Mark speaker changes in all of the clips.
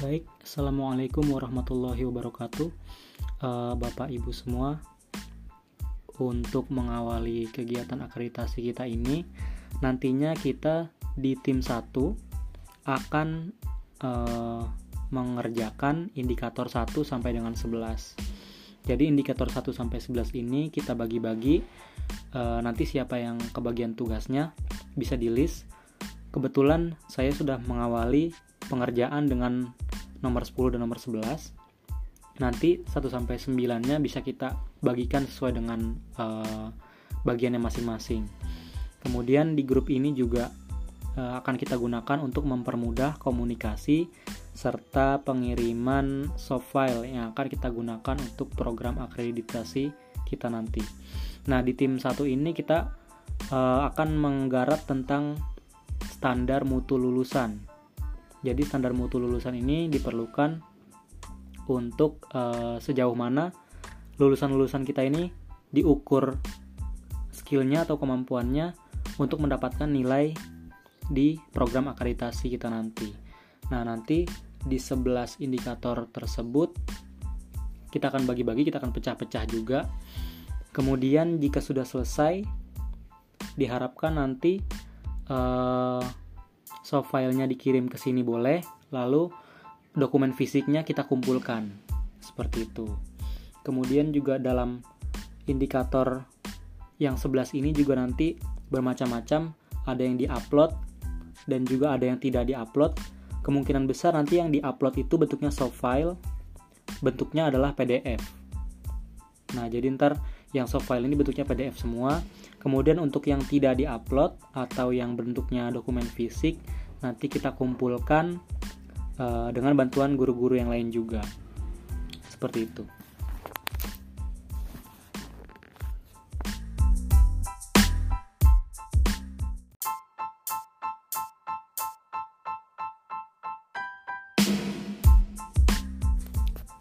Speaker 1: Baik, Assalamualaikum warahmatullahi wabarakatuh. Uh, Bapak Ibu semua Untuk mengawali kegiatan akreditasi kita ini Nantinya kita di tim 1 akan uh, mengerjakan indikator 1 sampai dengan 11 Jadi indikator 1 sampai 11 ini kita bagi-bagi uh, Nanti siapa yang kebagian tugasnya bisa di list. Kebetulan saya sudah mengawali pengerjaan dengan nomor 10 dan nomor 11 nanti 1 sampai 9-nya bisa kita bagikan sesuai dengan uh, bagiannya masing-masing. Kemudian di grup ini juga uh, akan kita gunakan untuk mempermudah komunikasi serta pengiriman soft file yang akan kita gunakan untuk program akreditasi kita nanti. Nah, di tim satu ini kita uh, akan menggarap tentang standar mutu lulusan jadi standar mutu lulusan ini diperlukan untuk uh, sejauh mana lulusan-lulusan kita ini diukur skillnya atau kemampuannya untuk mendapatkan nilai di program akreditasi kita nanti. Nah, nanti di 11 indikator tersebut kita akan bagi-bagi, kita akan pecah-pecah juga. Kemudian jika sudah selesai, diharapkan nanti uh, soft filenya dikirim ke sini boleh, lalu dokumen fisiknya kita kumpulkan. Seperti itu. Kemudian juga dalam indikator yang 11 ini juga nanti bermacam-macam, ada yang diupload dan juga ada yang tidak diupload. Kemungkinan besar nanti yang diupload itu bentuknya soft file, bentuknya adalah PDF. Nah, jadi ntar yang soft file ini bentuknya PDF semua. Kemudian untuk yang tidak diupload atau yang bentuknya dokumen fisik, nanti kita kumpulkan uh, dengan bantuan guru-guru yang lain juga. Seperti itu.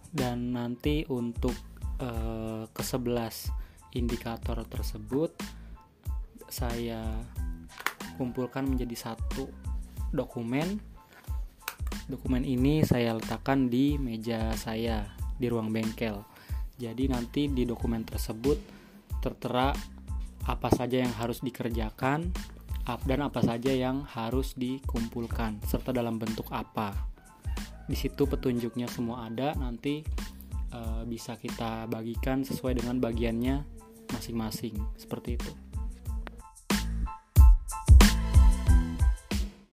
Speaker 1: Dan nanti untuk uh, ke-11 indikator tersebut saya kumpulkan menjadi satu dokumen. Dokumen ini saya letakkan di meja saya di ruang bengkel. Jadi nanti di dokumen tersebut tertera apa saja yang harus dikerjakan dan apa saja yang harus dikumpulkan serta dalam bentuk apa. Di situ petunjuknya semua ada, nanti e, bisa kita bagikan sesuai dengan bagiannya masing-masing. Seperti itu.